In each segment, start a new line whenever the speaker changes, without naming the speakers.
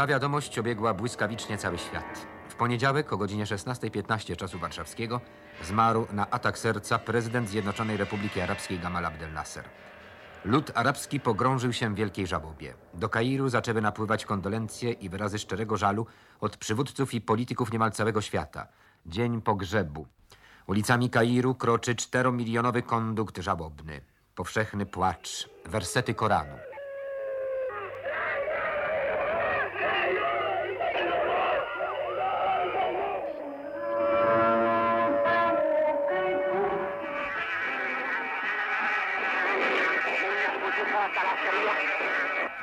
Ta wiadomość obiegła błyskawicznie cały świat. W poniedziałek o godzinie 16.15 czasu warszawskiego zmarł na atak serca prezydent Zjednoczonej Republiki Arabskiej Gamal Abdel Nasser. Lud arabski pogrążył się w wielkiej żałobie. Do Kairu zaczęły napływać kondolencje i wyrazy szczerego żalu od przywódców i polityków niemal całego świata. Dzień pogrzebu. Ulicami Kairu kroczy czteromilionowy kondukt żałobny. Powszechny płacz, wersety Koranu.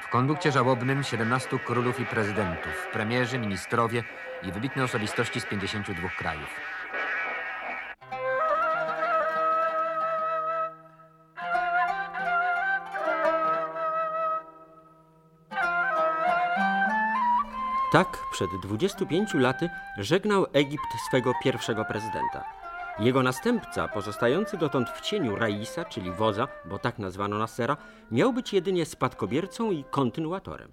W kondukcie żałobnym 17 królów i prezydentów, premierzy, ministrowie i wybitne osobistości z 52 krajów.
Tak przed 25 laty żegnał Egipt swego pierwszego prezydenta. Jego następca, pozostający dotąd w cieniu Raisa, czyli woza, bo tak nazwano Nassera, miał być jedynie spadkobiercą i kontynuatorem.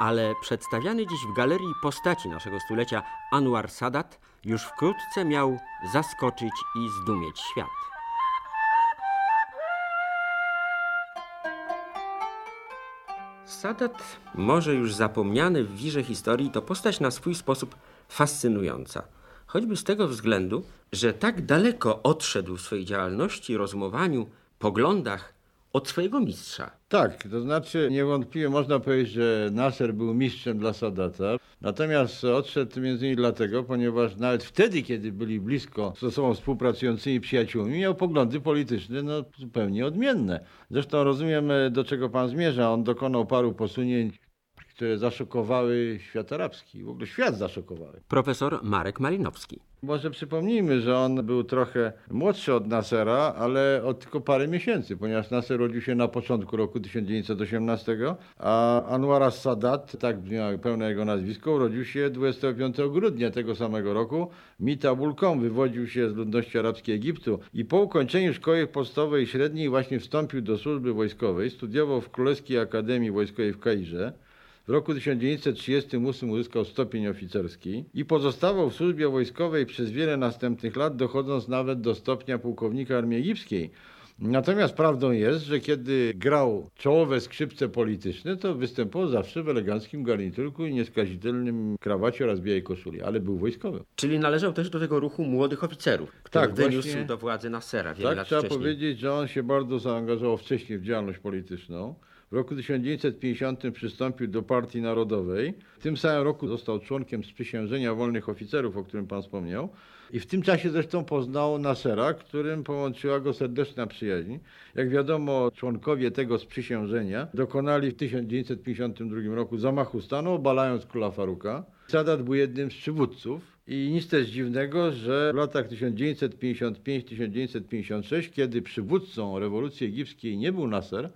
Ale przedstawiany dziś w galerii postaci naszego stulecia Anwar Sadat już wkrótce miał zaskoczyć i zdumieć świat. Sadat, może już zapomniany w wirze historii, to postać na swój sposób fascynująca. Choćby z tego względu, że tak daleko odszedł w swojej działalności, rozumowaniu, poglądach od swojego mistrza.
Tak, to znaczy niewątpliwie można powiedzieć, że Nasser był mistrzem dla Sadata. Natomiast odszedł między innymi dlatego, ponieważ nawet wtedy, kiedy byli blisko ze sobą współpracującymi przyjaciółmi, miał poglądy polityczne no, zupełnie odmienne. Zresztą rozumiem, do czego pan zmierza. On dokonał paru posunięć które zaszokowały świat arabski, w ogóle świat zaszokowały.
Profesor Marek Malinowski.
Może przypomnijmy, że on był trochę młodszy od Nasera, ale od tylko parę miesięcy, ponieważ Nasser rodził się na początku roku 1918, a Anwar Sadat, tak brzmiało pełne jego nazwisko, urodził się 25 grudnia tego samego roku. Mita Bulkom wywodził się z ludności arabskiej Egiptu i po ukończeniu szkoły podstawowej i średniej właśnie wstąpił do służby wojskowej. Studiował w Królewskiej Akademii Wojskowej w Kairze. W roku 1938 uzyskał stopień oficerski i pozostawał w służbie wojskowej przez wiele następnych lat, dochodząc nawet do stopnia pułkownika armii egipskiej. Natomiast prawdą jest, że kiedy grał czołowe skrzypce polityczne, to występował zawsze w eleganckim garniturku i nieskazitelnym krawacie oraz białej koszuli, ale był wojskowym.
Czyli należał też do tego ruchu młodych oficerów, który tak, wyniósł właśnie, do władzy Nassera wiele
tak,
lat
trzeba
wcześniej.
powiedzieć, że on się bardzo zaangażował wcześniej w działalność polityczną. W roku 1950 przystąpił do Partii Narodowej. W tym samym roku został członkiem sprzysiężenia wolnych oficerów, o którym pan wspomniał. I w tym czasie zresztą poznał Nasera, którym połączyła go serdeczna przyjaźń. Jak wiadomo, członkowie tego sprzysiężenia dokonali w 1952 roku zamachu stanu, obalając króla Faruka. Sadat był jednym z przywódców i nic też dziwnego, że w latach 1955-1956, kiedy przywódcą rewolucji egipskiej nie był Nasser,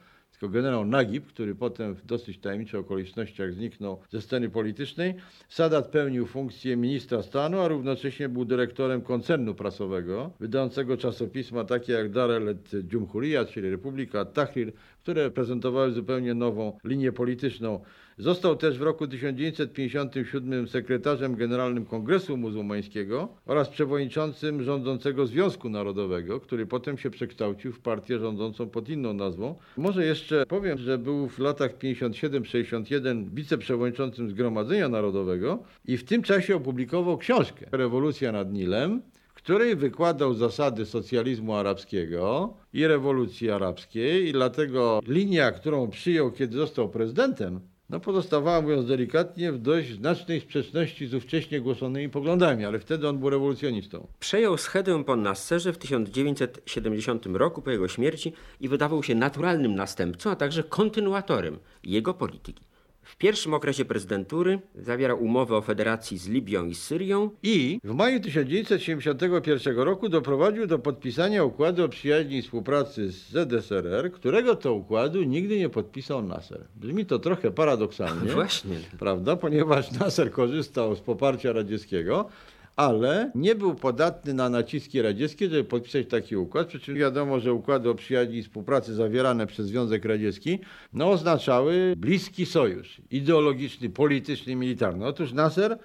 tylko generał Nagib, który potem w dosyć tajemniczych okolicznościach zniknął ze sceny politycznej. Sadat pełnił funkcję ministra stanu, a równocześnie był dyrektorem koncernu prasowego, wydającego czasopisma takie jak Darel et Jumhuriyat, czyli Republika Tahrir, które prezentowały zupełnie nową linię polityczną. Został też w roku 1957 sekretarzem generalnym Kongresu Muzułmańskiego oraz przewodniczącym rządzącego Związku Narodowego, który potem się przekształcił w partię rządzącą pod inną nazwą. Może jeszcze powiem, że był w latach 57-61 wiceprzewodniczącym Zgromadzenia Narodowego i w tym czasie opublikował książkę Rewolucja nad Nilem, w której wykładał zasady socjalizmu arabskiego i rewolucji arabskiej i dlatego linia, którą przyjął, kiedy został prezydentem, no pozostawała, mówiąc delikatnie, w dość znacznej sprzeczności z ówcześnie głoszonymi poglądami, ale wtedy on był rewolucjonistą.
Przejął schedę po Nasserze w 1970 roku po jego śmierci i wydawał się naturalnym następcą, a także kontynuatorem jego polityki. W pierwszym okresie prezydentury zawierał umowę o federacji z Libią i Syrią
i w maju 1971 roku doprowadził do podpisania układu o przyjaźni i współpracy z ZSRR, którego to układu nigdy nie podpisał Nasser. Brzmi to trochę paradoksalnie.
Właśnie.
Prawda? Ponieważ Nasser korzystał z poparcia radzieckiego, ale nie był podatny na naciski radzieckie, żeby podpisać taki układ. Przy czym wiadomo, że układy o przyjaźni i współpracy zawierane przez Związek Radziecki no, oznaczały bliski sojusz ideologiczny, polityczny, militarny. Otóż Nasser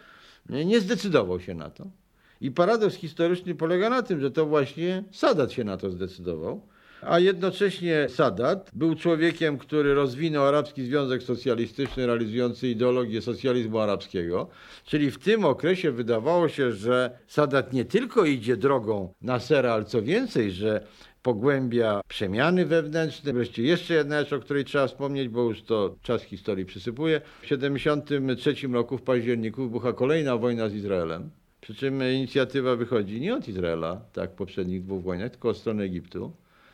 nie zdecydował się na to. I paradoks historyczny polega na tym, że to właśnie Sadat się na to zdecydował. A jednocześnie Sadat był człowiekiem, który rozwinął Arabski Związek Socjalistyczny, realizujący ideologię socjalizmu arabskiego. Czyli w tym okresie wydawało się, że Sadat nie tylko idzie drogą Nasera, ale co więcej, że pogłębia przemiany wewnętrzne. Wreszcie jeszcze jedna rzecz, o której trzeba wspomnieć, bo już to czas historii przysypuje. W 1973 roku w październiku wybucha kolejna wojna z Izraelem. Przy czym inicjatywa wychodzi nie od Izraela, tak w poprzednich dwóch wojnach, tylko od strony Egiptu.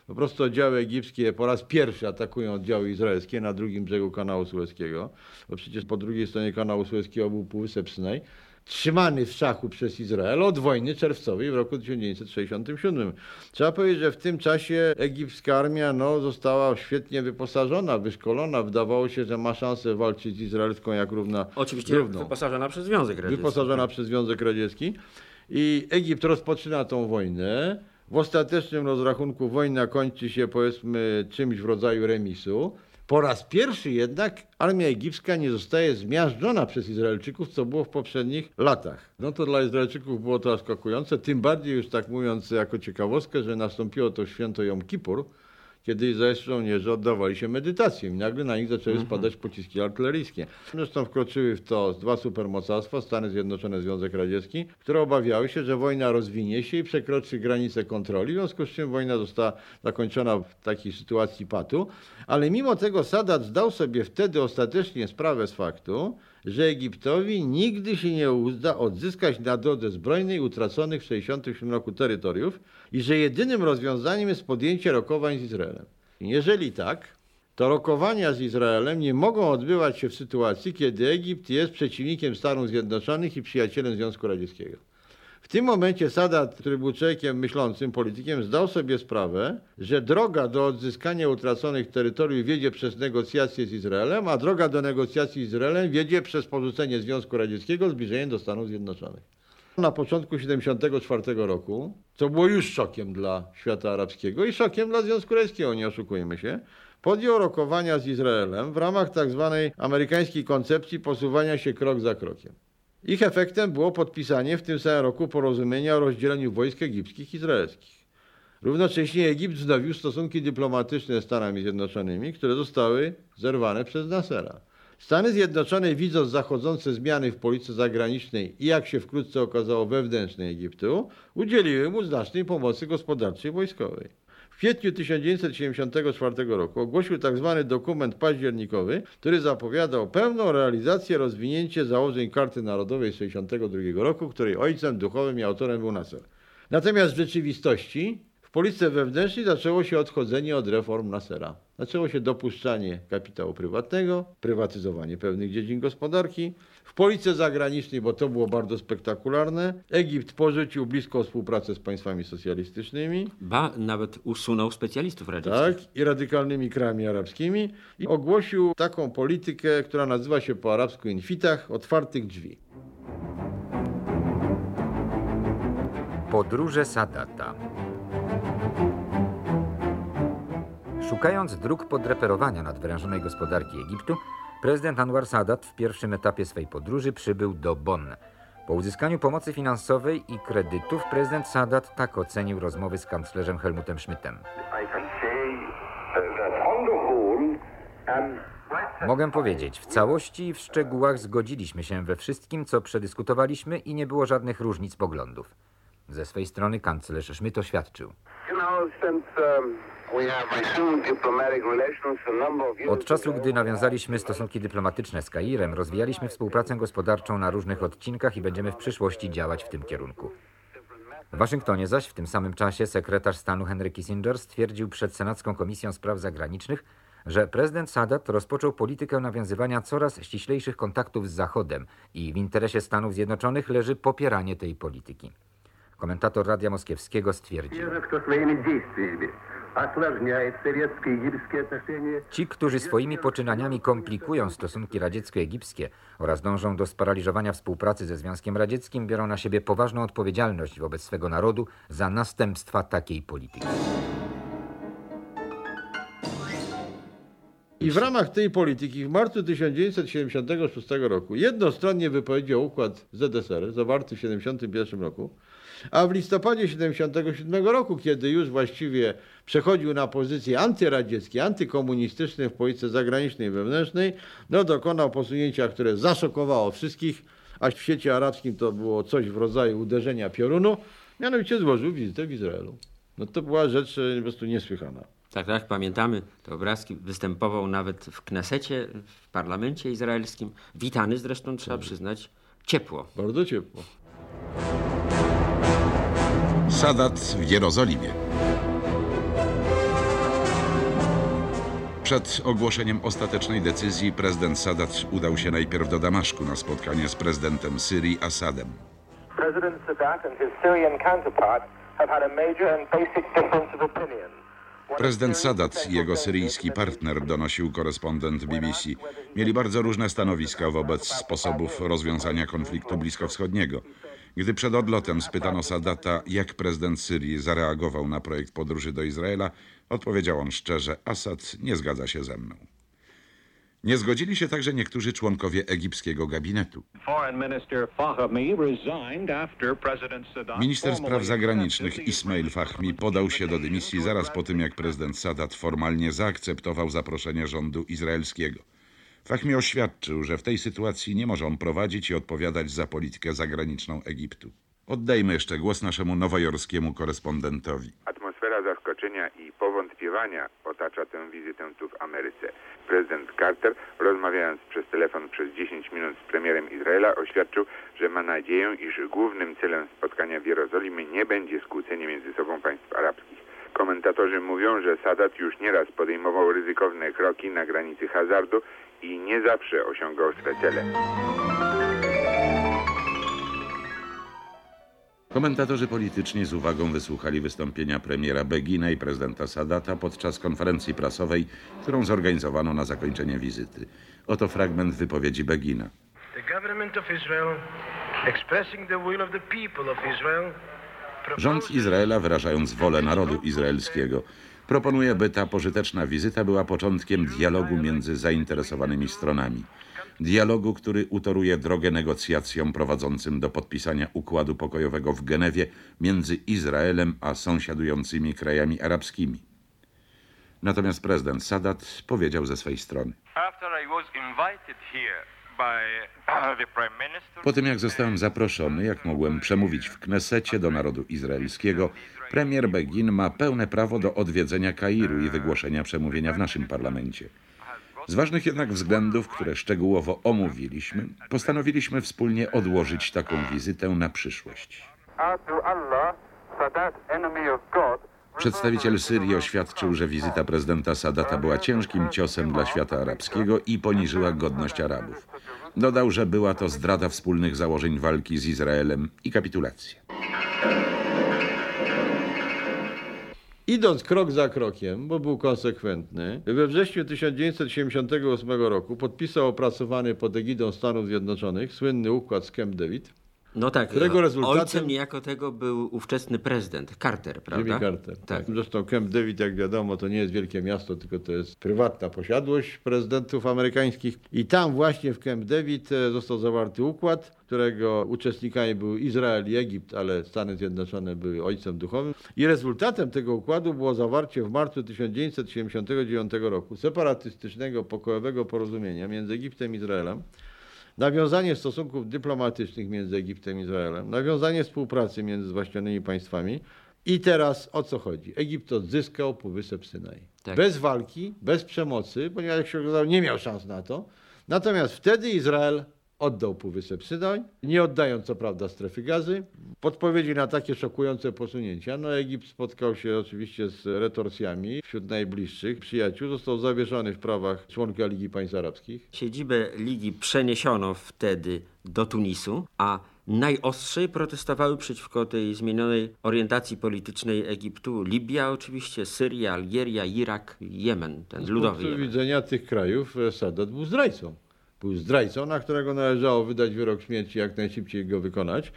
Po prostu oddziały egipskie po raz pierwszy atakują oddziały izraelskie na drugim brzegu kanału Suezkiego, bo przecież po drugiej stronie kanału Suezkiego był Półwysep Synaj, trzymany w szachu przez Izrael od wojny czerwcowej w roku 1967. Trzeba powiedzieć, że w tym czasie egipska armia no, została świetnie wyposażona, wyszkolona. Wydawało się, że ma szansę walczyć z izraelską jak równa
Oczywiście
równą.
wyposażona przez Związek Radziecki.
Wyposażona przez Związek Radziecki. I Egipt rozpoczyna tą wojnę. W ostatecznym rozrachunku wojna kończy się powiedzmy czymś w rodzaju remisu. Po raz pierwszy jednak armia egipska nie zostaje zmiażdżona przez Izraelczyków, co było w poprzednich latach. No to dla Izraelczyków było to zaskakujące, tym bardziej już tak mówiąc jako ciekawostkę, że nastąpiło to święto Jom Kippur, kiedy izraelscy żołnierze oddawali się medytacjom i nagle na nich zaczęły spadać pociski artyleryjskie. Zresztą wkroczyły w to dwa supermocarstwa, Stany Zjednoczone, Związek Radziecki, które obawiały się, że wojna rozwinie się i przekroczy granice kontroli, w związku z czym wojna została zakończona w takiej sytuacji patu. Ale mimo tego Sadat zdał sobie wtedy ostatecznie sprawę z faktu, że Egiptowi nigdy się nie uda odzyskać na drodze zbrojnej utraconych w 1967 roku terytoriów i że jedynym rozwiązaniem jest podjęcie rokowań z Izraelem. Jeżeli tak, to rokowania z Izraelem nie mogą odbywać się w sytuacji, kiedy Egipt jest przeciwnikiem Stanów Zjednoczonych i przyjacielem Związku Radzieckiego. W tym momencie Sadat, który był człowiekiem myślącym, politykiem, zdał sobie sprawę, że droga do odzyskania utraconych terytoriów wiedzie przez negocjacje z Izraelem, a droga do negocjacji z Izraelem wiedzie przez porzucenie Związku Radzieckiego, zbliżenie do Stanów Zjednoczonych. Na początku 1974 roku, co było już szokiem dla świata arabskiego i szokiem dla Związku Radzieckiego, nie oszukujmy się, podjął rokowania z Izraelem w ramach tak zwanej amerykańskiej koncepcji posuwania się krok za krokiem. Ich efektem było podpisanie w tym samym roku porozumienia o rozdzieleniu wojsk egipskich i izraelskich. Równocześnie Egipt wznowił stosunki dyplomatyczne z Stanami Zjednoczonymi, które zostały zerwane przez Nassera. Stany Zjednoczone, widząc zachodzące zmiany w polityce zagranicznej i jak się wkrótce okazało wewnętrznej Egiptu, udzieliły mu znacznej pomocy gospodarczej i wojskowej. W kwietniu 1974 roku ogłosił tzw. dokument październikowy, który zapowiadał pełną realizację, rozwinięcie założeń Karty Narodowej z 1962 roku, której ojcem duchowym i autorem był Nasser. Natomiast w rzeczywistości w polityce wewnętrznej zaczęło się odchodzenie od reform Nassera. Zaczęło się dopuszczanie kapitału prywatnego, prywatyzowanie pewnych dziedzin gospodarki. W polityce zagranicznej, bo to było bardzo spektakularne, Egipt porzucił bliską współpracę z państwami socjalistycznymi.
Ba, nawet usunął specjalistów radzieckich.
Tak, i radykalnymi krajami arabskimi i ogłosił taką politykę, która nazywa się po arabsku infitach, otwartych drzwi.
Podróże Sadata. Szukając dróg podreperowania nadwyrężonej gospodarki Egiptu, prezydent Anwar Sadat w pierwszym etapie swej podróży przybył do Bonn. Po uzyskaniu pomocy finansowej i kredytów prezydent Sadat tak ocenił rozmowy z kanclerzem Helmutem Schmidtem. Mogę powiedzieć, w całości i w szczegółach zgodziliśmy się we wszystkim, co przedyskutowaliśmy i nie było żadnych różnic poglądów. Ze swej strony kanclerz Schmidt oświadczył.
Um,
Od czasu, gdy nawiązaliśmy stosunki dyplomatyczne z Kairem, rozwijaliśmy współpracę gospodarczą na różnych odcinkach i będziemy w przyszłości działać w tym kierunku. W Waszyngtonie zaś w tym samym czasie sekretarz stanu Henry Kissinger stwierdził przed Senacką Komisją Spraw Zagranicznych, że prezydent Sadat rozpoczął politykę nawiązywania coraz ściślejszych kontaktów z Zachodem i w interesie Stanów Zjednoczonych leży popieranie tej polityki. Komentator Radia Moskiewskiego stwierdził. Ci, którzy swoimi poczynaniami komplikują stosunki radziecko-egipskie oraz dążą do sparaliżowania współpracy ze Związkiem Radzieckim, biorą na siebie poważną odpowiedzialność wobec swego narodu za następstwa takiej polityki.
I w ramach tej polityki w marcu 1976 roku jednostronnie wypowiedział układ ZSR zawarty w 1971 roku, a w listopadzie 1977 roku, kiedy już właściwie przechodził na pozycje antyradzieckie, antykomunistyczne w polityce zagranicznej i wewnętrznej, no dokonał posunięcia, które zaszokowało wszystkich, a w świecie arabskim to było coś w rodzaju uderzenia piorunu, mianowicie złożył wizytę w Izraelu. No to była rzecz e, po prostu niesłychana.
Tak, tak, pamiętamy te obrazki. Występował nawet w Knesecie, w parlamencie izraelskim. Witany zresztą, trzeba przyznać, ciepło.
Bardzo ciepło.
Sadat w Jerozolimie. Przed ogłoszeniem ostatecznej decyzji prezydent Sadat udał się najpierw do Damaszku na spotkanie z prezydentem Syrii Assadem.
President Sadat and his Syrian counterpart have had a major and basic difference of opinion.
Prezydent Sadat i jego syryjski partner, donosił korespondent BBC, mieli bardzo różne stanowiska wobec sposobów rozwiązania konfliktu bliskowschodniego. Gdy przed odlotem spytano Sadata, jak prezydent Syrii zareagował na projekt podróży do Izraela, odpowiedział on szczerze: Assad nie zgadza się ze mną. Nie zgodzili się także niektórzy członkowie egipskiego gabinetu.
Minister
spraw zagranicznych Ismail Fahmi podał się do dymisji zaraz po tym, jak prezydent Sadat formalnie zaakceptował zaproszenie rządu izraelskiego. Fahmi oświadczył, że w tej sytuacji nie może on prowadzić i odpowiadać za politykę zagraniczną Egiptu. Oddajmy jeszcze głos naszemu nowojorskiemu korespondentowi.
Atmosfera zaskoczenia i powątpiewania otacza tę wizytę tu w Ameryce. Prezydent Carter, rozmawiając przez telefon przez 10 minut z premierem Izraela, oświadczył, że ma nadzieję, iż głównym celem spotkania w Jerozolimie nie będzie skłócenie między sobą państw arabskich. Komentatorzy mówią, że Sadat już nieraz podejmował ryzykowne kroki na granicy hazardu i nie zawsze osiągał swe cele.
Komentatorzy polityczni z uwagą wysłuchali wystąpienia premiera Begina i prezydenta Sadata podczas konferencji prasowej, którą zorganizowano na zakończenie wizyty. Oto fragment wypowiedzi Begina. Rząd Izraela, wyrażając wolę narodu izraelskiego, proponuje, by ta pożyteczna wizyta była początkiem dialogu między zainteresowanymi stronami. Dialogu, który utoruje drogę negocjacjom prowadzącym do podpisania układu pokojowego w Genewie między Izraelem a sąsiadującymi krajami arabskimi. Natomiast prezydent Sadat powiedział ze swej strony.
After I was invited here
Po tym jak zostałem zaproszony, jak mogłem przemówić w Knesecie do narodu izraelskiego, premier Begin ma pełne prawo do odwiedzenia Kairu i wygłoszenia przemówienia w naszym parlamencie. Z ważnych jednak względów, które szczegółowo omówiliśmy, postanowiliśmy wspólnie odłożyć taką wizytę na przyszłość. Przedstawiciel Syrii oświadczył, że wizyta prezydenta Sadata była ciężkim ciosem dla świata arabskiego i poniżyła godność Arabów. Dodał, że była to zdrada wspólnych założeń walki z Izraelem i kapitulacja.
Idąc krok za krokiem, bo był konsekwentny, we wrześniu 1978 roku podpisał opracowany pod egidą Stanów Zjednoczonych słynny układ z Camp David,
No tak,
Którego rezultatem-
ojcem niejako tego był ówczesny prezydent Carter, prawda?
Jimmy Carter.
Tak.
Zresztą Camp David, jak wiadomo, to nie jest wielkie miasto, tylko to jest prywatna posiadłość prezydentów amerykańskich. I tam właśnie w Camp David e, został zawarty układ, którego uczestnikami był Izrael i Egipt, ale Stany Zjednoczone były ojcem duchowym. I rezultatem tego układu było zawarcie w marcu 1979 roku separatystycznego pokojowego porozumienia między Egiptem i Izraelem, nawiązanie stosunków dyplomatycznych między Egiptem i Izraelem, nawiązanie współpracy między zwaśnionymi państwami. I teraz o co chodzi? Egipt odzyskał Półwysep Synaj.
Tak.
Bez walki, bez przemocy, ponieważ jak się okazało, nie miał szans na to. Natomiast wtedy Izrael oddał Półwysep Synaj, nie oddając co prawda strefy gazy. W odpowiedzi na takie szokujące posunięcia, no Egipt spotkał się oczywiście z retorsjami wśród najbliższych przyjaciół. Został zawieszony w prawach członka Ligi Państw Arabskich.
Siedzibę ligi przeniesiono wtedy do Tunisu, a najostrzej protestowały przeciwko tej zmienionej orientacji politycznej Egiptu Libia oczywiście, Syria, Algieria, Irak, Jemen, ten
Z
ludowy
punktu
Jemen.
widzenia tych krajów Sadat był zdrajcą. Był zdrajcą, na którego należało wydać wyrok śmierci, jak najszybciej go wykonać.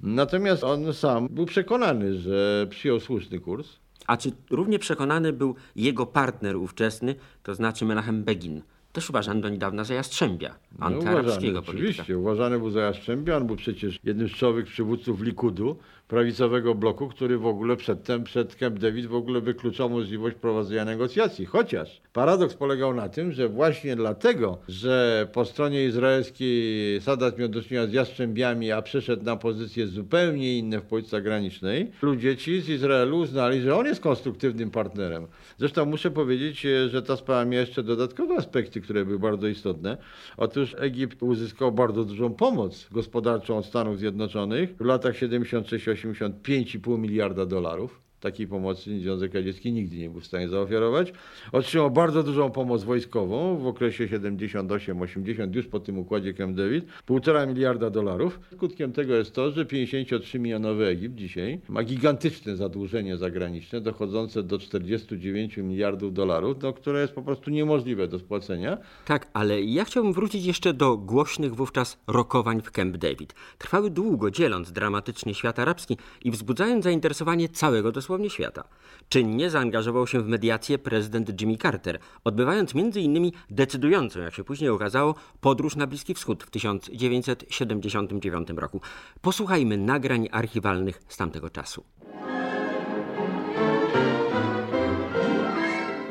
Natomiast on sam był przekonany, że przyjął słuszny kurs.
A czy równie przekonany był jego partner ówczesny, to znaczy Menachem Begin, też uważany do niedawna za jastrzębia,
No,
antyarabskiego polityka.
Oczywiście, uważany był za Jastrzębia, on był przecież jednym z czołowych przywódców Likudu, prawicowego bloku, który w ogóle przedtem, przed Camp David w ogóle wykluczał możliwość prowadzenia negocjacji. Chociaż paradoks polegał na tym, że właśnie dlatego, że po stronie izraelskiej Sadat miał do czynienia z Jastrzębiami, a przeszedł na pozycje zupełnie inne w polityce zagranicznej, ludzie ci z Izraelu uznali, że on jest konstruktywnym partnerem. Zresztą muszę powiedzieć, że ta sprawa miała jeszcze dodatkowe aspekty, które były bardzo istotne. Otóż Egipt uzyskał bardzo dużą pomoc gospodarczą od Stanów Zjednoczonych. W latach 76-85 5,5 miliarda dolarów. Takiej pomocy Związek Radziecki nigdy nie był w stanie zaoferować. Otrzymał bardzo dużą pomoc wojskową w okresie 78-80, już po tym układzie Camp David, 1,5 miliarda dolarów. Skutkiem tego jest to, że 53-milionowy Egipt dzisiaj ma gigantyczne zadłużenie zagraniczne, dochodzące do 49 miliardów dolarów, no, które jest po prostu niemożliwe do spłacenia.
Tak, ale ja chciałbym wrócić jeszcze do głośnych wówczas rokowań w Camp David. Trwały długo, dzieląc dramatycznie świat arabski i wzbudzając zainteresowanie całego dosłownie świata. Czynnie zaangażował się w mediację prezydent Jimmy Carter, odbywając innymi decydującą, jak się później okazało, podróż na Bliski Wschód w 1979 roku. Posłuchajmy nagrań archiwalnych z tamtego czasu.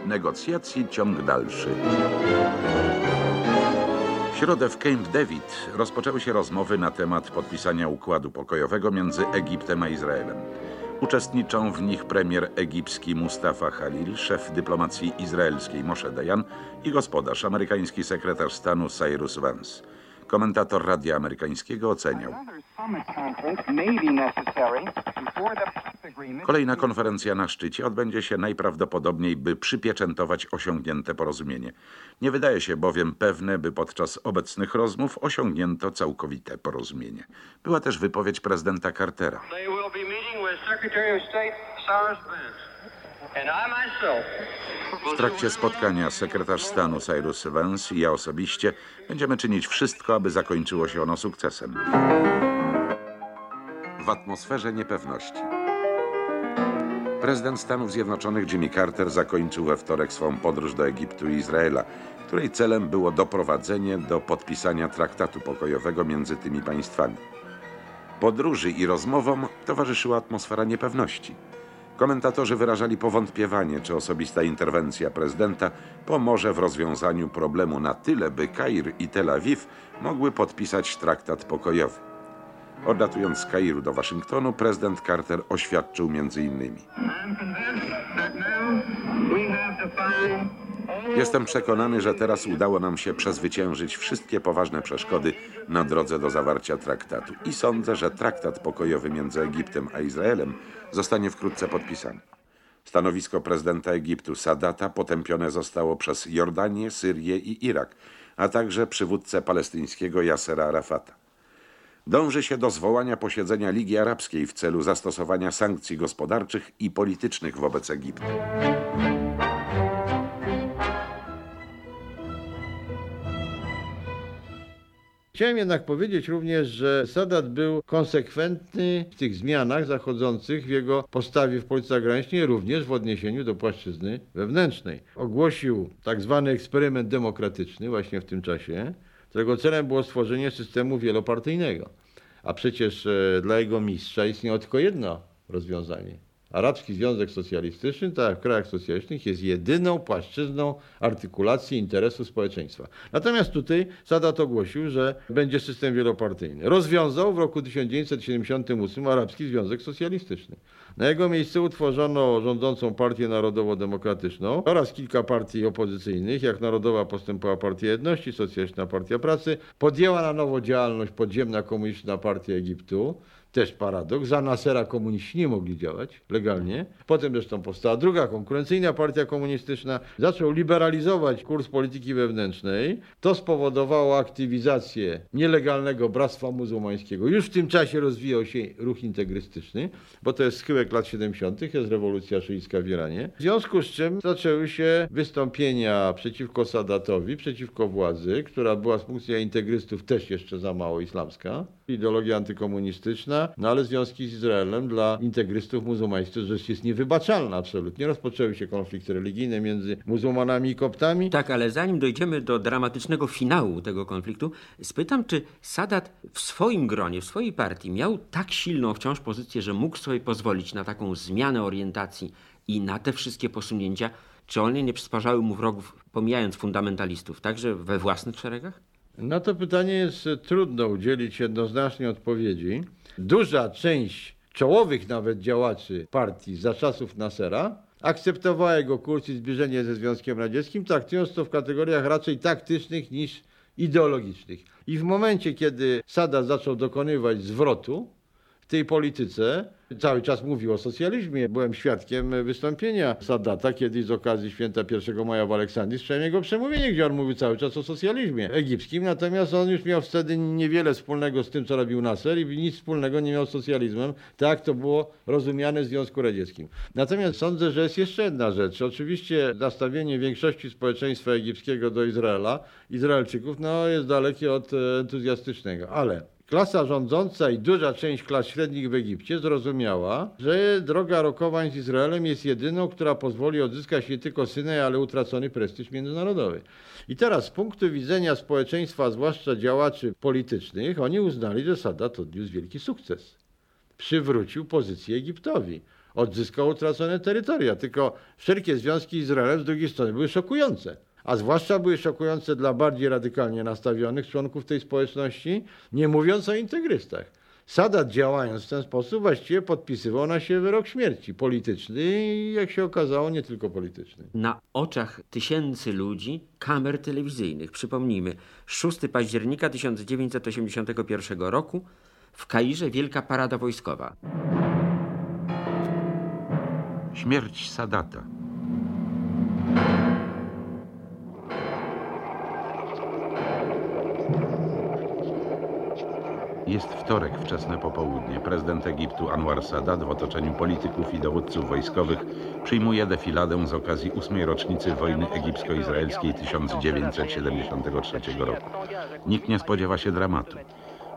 Negocjacji ciąg dalszy. W środę w Camp David rozpoczęły się rozmowy na temat podpisania układu pokojowego między Egiptem a Izraelem. Uczestniczą w nich premier egipski Mustafa Khalil, szef dyplomacji izraelskiej Moshe Dayan i gospodarz, amerykański sekretarz stanu Cyrus Vance. Komentator radia amerykańskiego oceniał. Kolejna konferencja na szczycie odbędzie się najprawdopodobniej, by przypieczętować osiągnięte porozumienie. Nie wydaje się bowiem pewne, by podczas obecnych rozmów osiągnięto całkowite porozumienie. Była też wypowiedź prezydenta Cartera. W trakcie spotkania sekretarz stanu Cyrus Vance i ja osobiście będziemy czynić wszystko, aby zakończyło się ono sukcesem. W atmosferze niepewności. Prezydent Stanów Zjednoczonych Jimmy Carter zakończył we wtorek swą podróż do Egiptu i Izraela, której celem było doprowadzenie do podpisania traktatu pokojowego między tymi państwami. Podróży i rozmowom towarzyszyła atmosfera niepewności. Komentatorzy wyrażali powątpiewanie, czy osobista interwencja prezydenta pomoże w rozwiązaniu problemu na tyle, by Kair i Tel Awiw mogły podpisać traktat pokojowy. Odlatując z Kairu do Waszyngtonu, prezydent Carter oświadczył między innymi.
I'm
Jestem przekonany, że teraz udało nam się przezwyciężyć wszystkie poważne przeszkody na drodze do zawarcia traktatu i sądzę, że traktat pokojowy między Egiptem a Izraelem zostanie wkrótce podpisany. Stanowisko prezydenta Egiptu Sadata potępione zostało przez Jordanię, Syrię i Irak, a także przywódcę palestyńskiego Yasera Arafata. Dąży się do zwołania posiedzenia Ligi Arabskiej w celu zastosowania sankcji gospodarczych i politycznych wobec Egiptu.
Chciałem jednak powiedzieć również, że Sadat był konsekwentny w tych zmianach zachodzących w jego postawie w polityce zagranicznej, również w odniesieniu do płaszczyzny wewnętrznej. Ogłosił tak zwany eksperyment demokratyczny właśnie w tym czasie, którego celem było stworzenie systemu wielopartyjnego. A przecież e, dla jego mistrza istniało tylko jedno rozwiązanie. Arabski Związek Socjalistyczny, tak jak w krajach socjalistycznych, jest jedyną płaszczyzną artykulacji interesu społeczeństwa. Natomiast tutaj Sadat ogłosił, że będzie system wielopartyjny. Rozwiązał w roku 1978 Arabski Związek Socjalistyczny. Na jego miejsce utworzono rządzącą Partię Narodowo-Demokratyczną oraz kilka partii opozycyjnych, jak Narodowa Postępowa Partia Jedności, Socjalistyczna Partia Pracy. Podjęła na nowo działalność podziemna komunistyczna Partia Egiptu, też paradoks. Za Nasera komuniści nie mogli działać legalnie. Potem zresztą powstała druga konkurencyjna partia komunistyczna. Zaczął liberalizować kurs polityki wewnętrznej. To spowodowało aktywizację nielegalnego bractwa muzułmańskiego. Już w tym czasie rozwijał się ruch integrystyczny, bo to jest schyłek lat 70., jest rewolucja szyicka w Iranie. W związku z czym zaczęły się wystąpienia przeciwko Sadatowi, przeciwko władzy, która była z punktu widzenia integrystów też jeszcze za mało islamska ideologia antykomunistyczna, no ale związki z Izraelem dla integrystów muzułmańskich rzecz jest niewybaczalna absolutnie. Rozpoczęły się konflikty religijne między muzułmanami i koptami.
Tak, ale zanim dojdziemy do dramatycznego finału tego konfliktu, spytam, czy Sadat w swoim gronie, w swojej partii miał tak silną wciąż pozycję, że mógł sobie pozwolić na taką zmianę orientacji i na te wszystkie posunięcia, czy one nie przysparzały mu wrogów, pomijając fundamentalistów, także we własnych szeregach?
Na to pytanie jest trudno udzielić jednoznacznej odpowiedzi. Duża część czołowych nawet działaczy partii za czasów Nasera akceptowała jego kurs i zbliżenie ze Związkiem Radzieckim, traktując to w kategoriach raczej taktycznych niż ideologicznych. I w momencie, kiedy Sadat zaczął dokonywać zwrotu tej polityce, cały czas mówił o socjalizmie. Byłem świadkiem wystąpienia Sadata kiedyś z okazji święta 1 maja w Aleksandrii. Słyszałem jego przemówienie, gdzie on mówił cały czas o socjalizmie egipskim, natomiast on już miał wtedy niewiele wspólnego z tym, co robił Nasser i nic wspólnego nie miał z socjalizmem, tak to było rozumiane w Związku Radzieckim. Natomiast sądzę, że jest jeszcze jedna rzecz. Oczywiście nastawienie większości społeczeństwa egipskiego do Izraela, Izraelczyków, no jest dalekie od entuzjastycznego, ale Klasa rządząca i duża część klas średnich w Egipcie zrozumiała, że droga rokowań z Izraelem jest jedyną, która pozwoli odzyskać nie tylko Synaj, ale utracony prestiż międzynarodowy. I teraz z punktu widzenia społeczeństwa, zwłaszcza działaczy politycznych, oni uznali, że Sadat odniósł wielki sukces. Przywrócił pozycję Egiptowi. Odzyskał utracone terytoria. Tylko wszelkie związki z Izraelem z drugiej strony były szokujące a zwłaszcza były szokujące dla bardziej radykalnie nastawionych członków tej społeczności, nie mówiąc o integrystach. Sadat działając w ten sposób właściwie podpisywał na siebie wyrok śmierci polityczny i jak się okazało nie tylko polityczny.
Na oczach tysięcy ludzi, kamer telewizyjnych, przypomnijmy, 6 października 1981 roku w Kairze wielka parada wojskowa.
Śmierć Sadata. Jest wtorek, wczesne popołudnie. Prezydent Egiptu Anwar Sadat w otoczeniu polityków i dowódców wojskowych przyjmuje defiladę z okazji ósmej rocznicy wojny egipsko-izraelskiej 1973 roku. Nikt nie spodziewa się dramatu.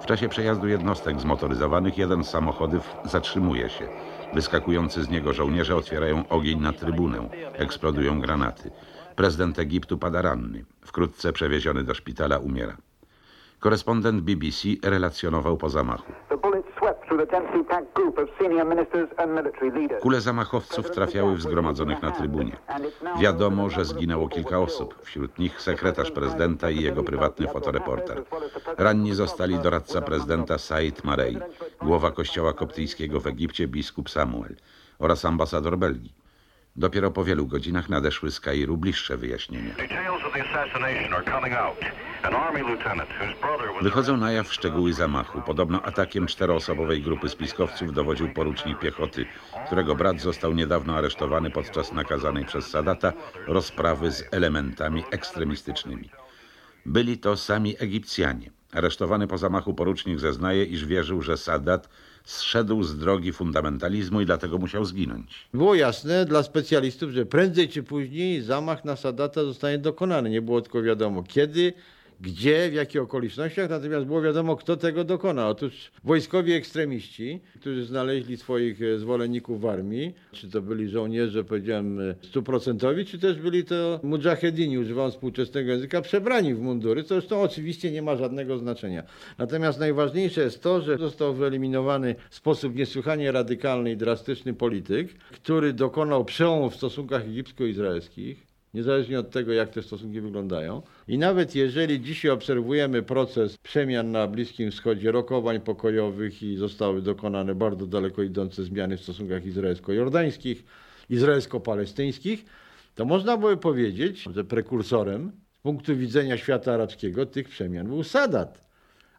W czasie przejazdu jednostek zmotoryzowanych jeden z samochodów zatrzymuje się. Wyskakujący z niego żołnierze otwierają ogień na trybunę. Eksplodują granaty. Prezydent Egiptu pada ranny. Wkrótce przewieziony do szpitala umiera. Korespondent BBC relacjonował po zamachu. Kule zamachowców trafiały w zgromadzonych na trybunie. Wiadomo, że zginęło kilka osób, wśród nich sekretarz prezydenta i jego prywatny fotoreporter. Ranni zostali doradca prezydenta Said Marei, głowa kościoła koptyjskiego w Egipcie biskup Samuel oraz ambasador Belgii. Dopiero po wielu godzinach nadeszły z Kairu bliższe wyjaśnienia. Wychodzą na jaw szczegóły zamachu. Podobno atakiem czteroosobowej grupy spiskowców dowodził porucznik piechoty, którego brat został niedawno aresztowany podczas nakazanej przez Sadata rozprawy z elementami ekstremistycznymi. Byli to sami Egipcjanie. Aresztowany po zamachu porucznik zeznaje, iż wierzył, że Sadat zszedł z drogi fundamentalizmu i dlatego musiał zginąć.
Było jasne dla specjalistów, że prędzej czy później zamach na Sadata zostanie dokonany. Nie było tylko wiadomo kiedy, gdzie, w jakich okolicznościach, natomiast było wiadomo, kto tego dokona. Otóż wojskowi ekstremiści, którzy znaleźli swoich e, zwolenników w armii, czy to byli żołnierze, powiedziałem, e, stuprocentowi, czy też byli to mujahedini, używając współczesnego języka, przebrani w mundury, co zresztą oczywiście nie ma żadnego znaczenia. Natomiast najważniejsze jest to, że został wyeliminowany w sposób niesłychanie radykalny i drastyczny polityk, który dokonał przełomu w stosunkach egipsko-izraelskich, niezależnie od tego, jak te stosunki wyglądają. I nawet jeżeli dzisiaj obserwujemy proces przemian na Bliskim Wschodzie, rokowań pokojowych i zostały dokonane bardzo daleko idące zmiany w stosunkach izraelsko-jordańskich, izraelsko-palestyńskich, to można by powiedzieć, że prekursorem z punktu widzenia świata arabskiego tych przemian był Sadat.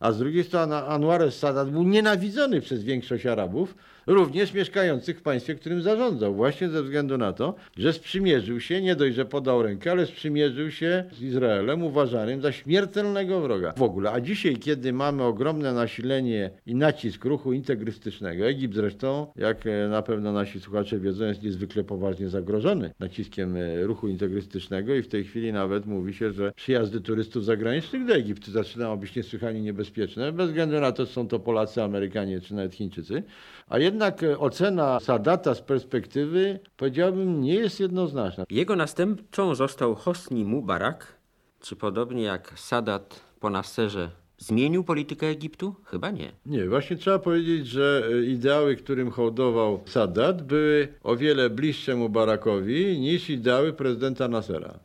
A z drugiej strony Anwar Sadat był nienawidzony przez większość Arabów, również mieszkających w państwie, którym zarządzał, właśnie ze względu na to, że sprzymierzył się, nie dość, że podał rękę, ale sprzymierzył się z Izraelem, uważanym za śmiertelnego wroga w ogóle. A dzisiaj, kiedy mamy ogromne nasilenie i nacisk ruchu integrystycznego, Egipt zresztą, jak e, na pewno nasi słuchacze wiedzą, jest niezwykle poważnie zagrożony naciskiem e, ruchu integrystycznego i w tej chwili nawet mówi się, że przyjazdy turystów zagranicznych do Egiptu zaczynają być niesłychanie niebezpieczne, bez względu na to, czy są to Polacy, Amerykanie czy nawet Chińczycy. A jednak e, ocena Sadata z perspektywy, powiedziałbym, nie jest jednoznaczna.
Jego następcą został Hosni Mubarak, czy podobnie jak Sadat po Nasserze zmienił politykę Egiptu? Chyba nie.
Nie, właśnie trzeba powiedzieć, że e, ideały, którym hołdował Sadat, były o wiele bliższe Mubarakowi niż ideały prezydenta Nassera.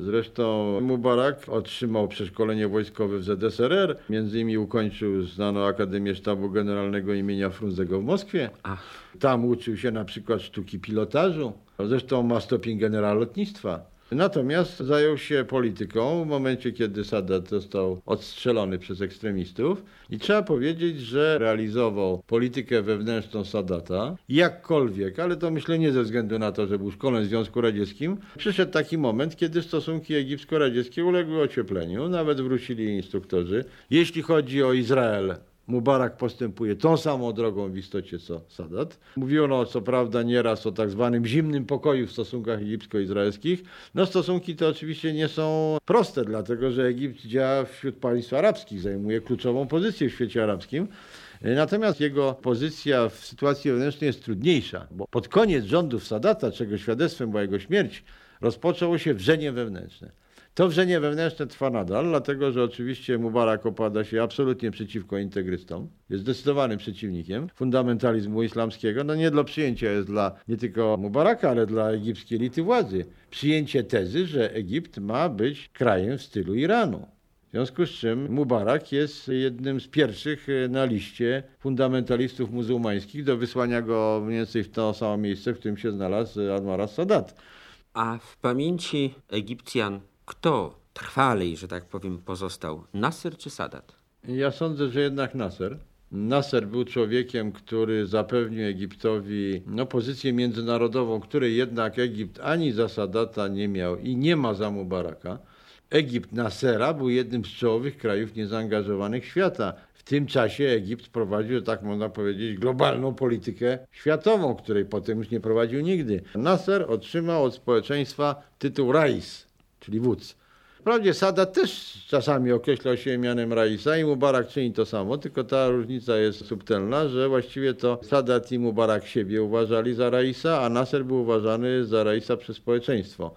Zresztą Mubarak otrzymał przeszkolenie wojskowe w ZSRR, między innymi ukończył znaną Akademię Sztabu Generalnego imienia Frunzego w Moskwie.
Ach.
Tam uczył się na przykład sztuki pilotażu. Zresztą ma stopień generała lotnictwa. Natomiast zajął się polityką w momencie, kiedy Sadat został odstrzelony przez ekstremistów i trzeba powiedzieć, że realizował politykę wewnętrzną Sadata, jakkolwiek, ale to myślę nie ze względu na to, że był szkolony w Związku Radzieckim. Przyszedł taki moment, kiedy stosunki egipsko-radzieckie uległy ociepleniu, nawet wrócili instruktorzy. Jeśli chodzi o Izrael, Mubarak postępuje tą samą drogą w istocie co Sadat. Mówiono co prawda nieraz o tak zwanym zimnym pokoju w stosunkach egipsko-izraelskich. No stosunki te oczywiście nie są proste, dlatego że Egipt działa wśród państw arabskich, zajmuje kluczową pozycję w świecie arabskim. Natomiast jego pozycja w sytuacji wewnętrznej jest trudniejsza, bo pod koniec rządów Sadata, czego świadectwem była jego śmierć, rozpoczęło się wrzenie wewnętrzne. To wrzenie wewnętrzne trwa nadal, dlatego że oczywiście Mubarak opada się absolutnie przeciwko integrystom. Jest zdecydowanym przeciwnikiem fundamentalizmu islamskiego. No nie dla przyjęcia jest dla nie tylko Mubaraka, ale dla egipskiej elity władzy. Przyjęcie tezy, że Egipt ma być krajem w stylu Iranu. W związku z czym Mubarak jest jednym z pierwszych na liście fundamentalistów muzułmańskich do wysłania go mniej więcej w to samo miejsce, w którym się znalazł Anwar Sadat.
A w pamięci Egipcjan kto trwalej, że tak powiem, pozostał? Nasser czy Sadat?
Ja sądzę, że jednak Nasser. Nasser był człowiekiem, który zapewnił Egiptowi no, pozycję międzynarodową, której jednak Egipt ani za Sadata nie miał i nie ma za Mubaraka. Egipt Nassera był jednym z czołowych krajów niezaangażowanych świata. W tym czasie Egipt prowadził, tak można powiedzieć, globalną politykę światową, której potem już nie prowadził nigdy. Nasser otrzymał od społeczeństwa tytuł Rais, czyli wódz. Wprawdzie Sadat też czasami określał się mianem Raisa i Mubarak czyni to samo, tylko ta różnica jest subtelna, że właściwie to Sadat i Mubarak siebie uważali za Raisa, a Nasser był uważany za Raisa przez społeczeństwo.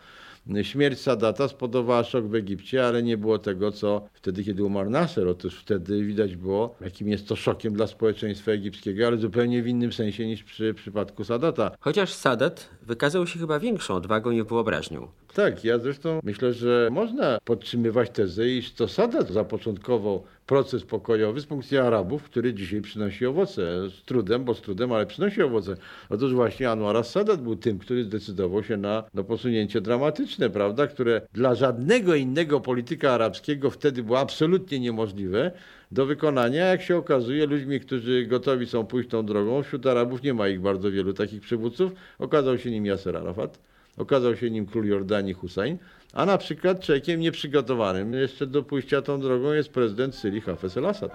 Śmierć Sadata spodobała szok w Egipcie, ale nie było tego, co wtedy, kiedy umarł Nasser. Otóż wtedy widać było, jakim jest to szokiem dla społeczeństwa egipskiego, ale zupełnie w innym sensie niż przy przypadku Sadata.
Chociaż Sadat wykazał się chyba większą odwagą i wyobraźnią.
Tak, ja zresztą myślę, że można podtrzymywać tezę, iż to Sadat zapoczątkował proces pokojowy z punktu Arabów, który dzisiaj przynosi owoce. Z trudem, bo z trudem, ale przynosi owoce. Otóż właśnie Anwar Sadat był tym, który zdecydował się na, na posunięcie dramatyczne, prawda, które dla żadnego innego polityka arabskiego wtedy było absolutnie niemożliwe do wykonania. Jak się okazuje, ludźmi, którzy gotowi są pójść tą drogą, wśród Arabów nie ma ich bardzo wielu takich przywódców. Okazał się nim Yasser Arafat. Okazał się nim król Jordanii Hussein, a na przykład człowiekiem nieprzygotowanym jeszcze do pójścia tą drogą jest prezydent Syrii Hafez el-Assad.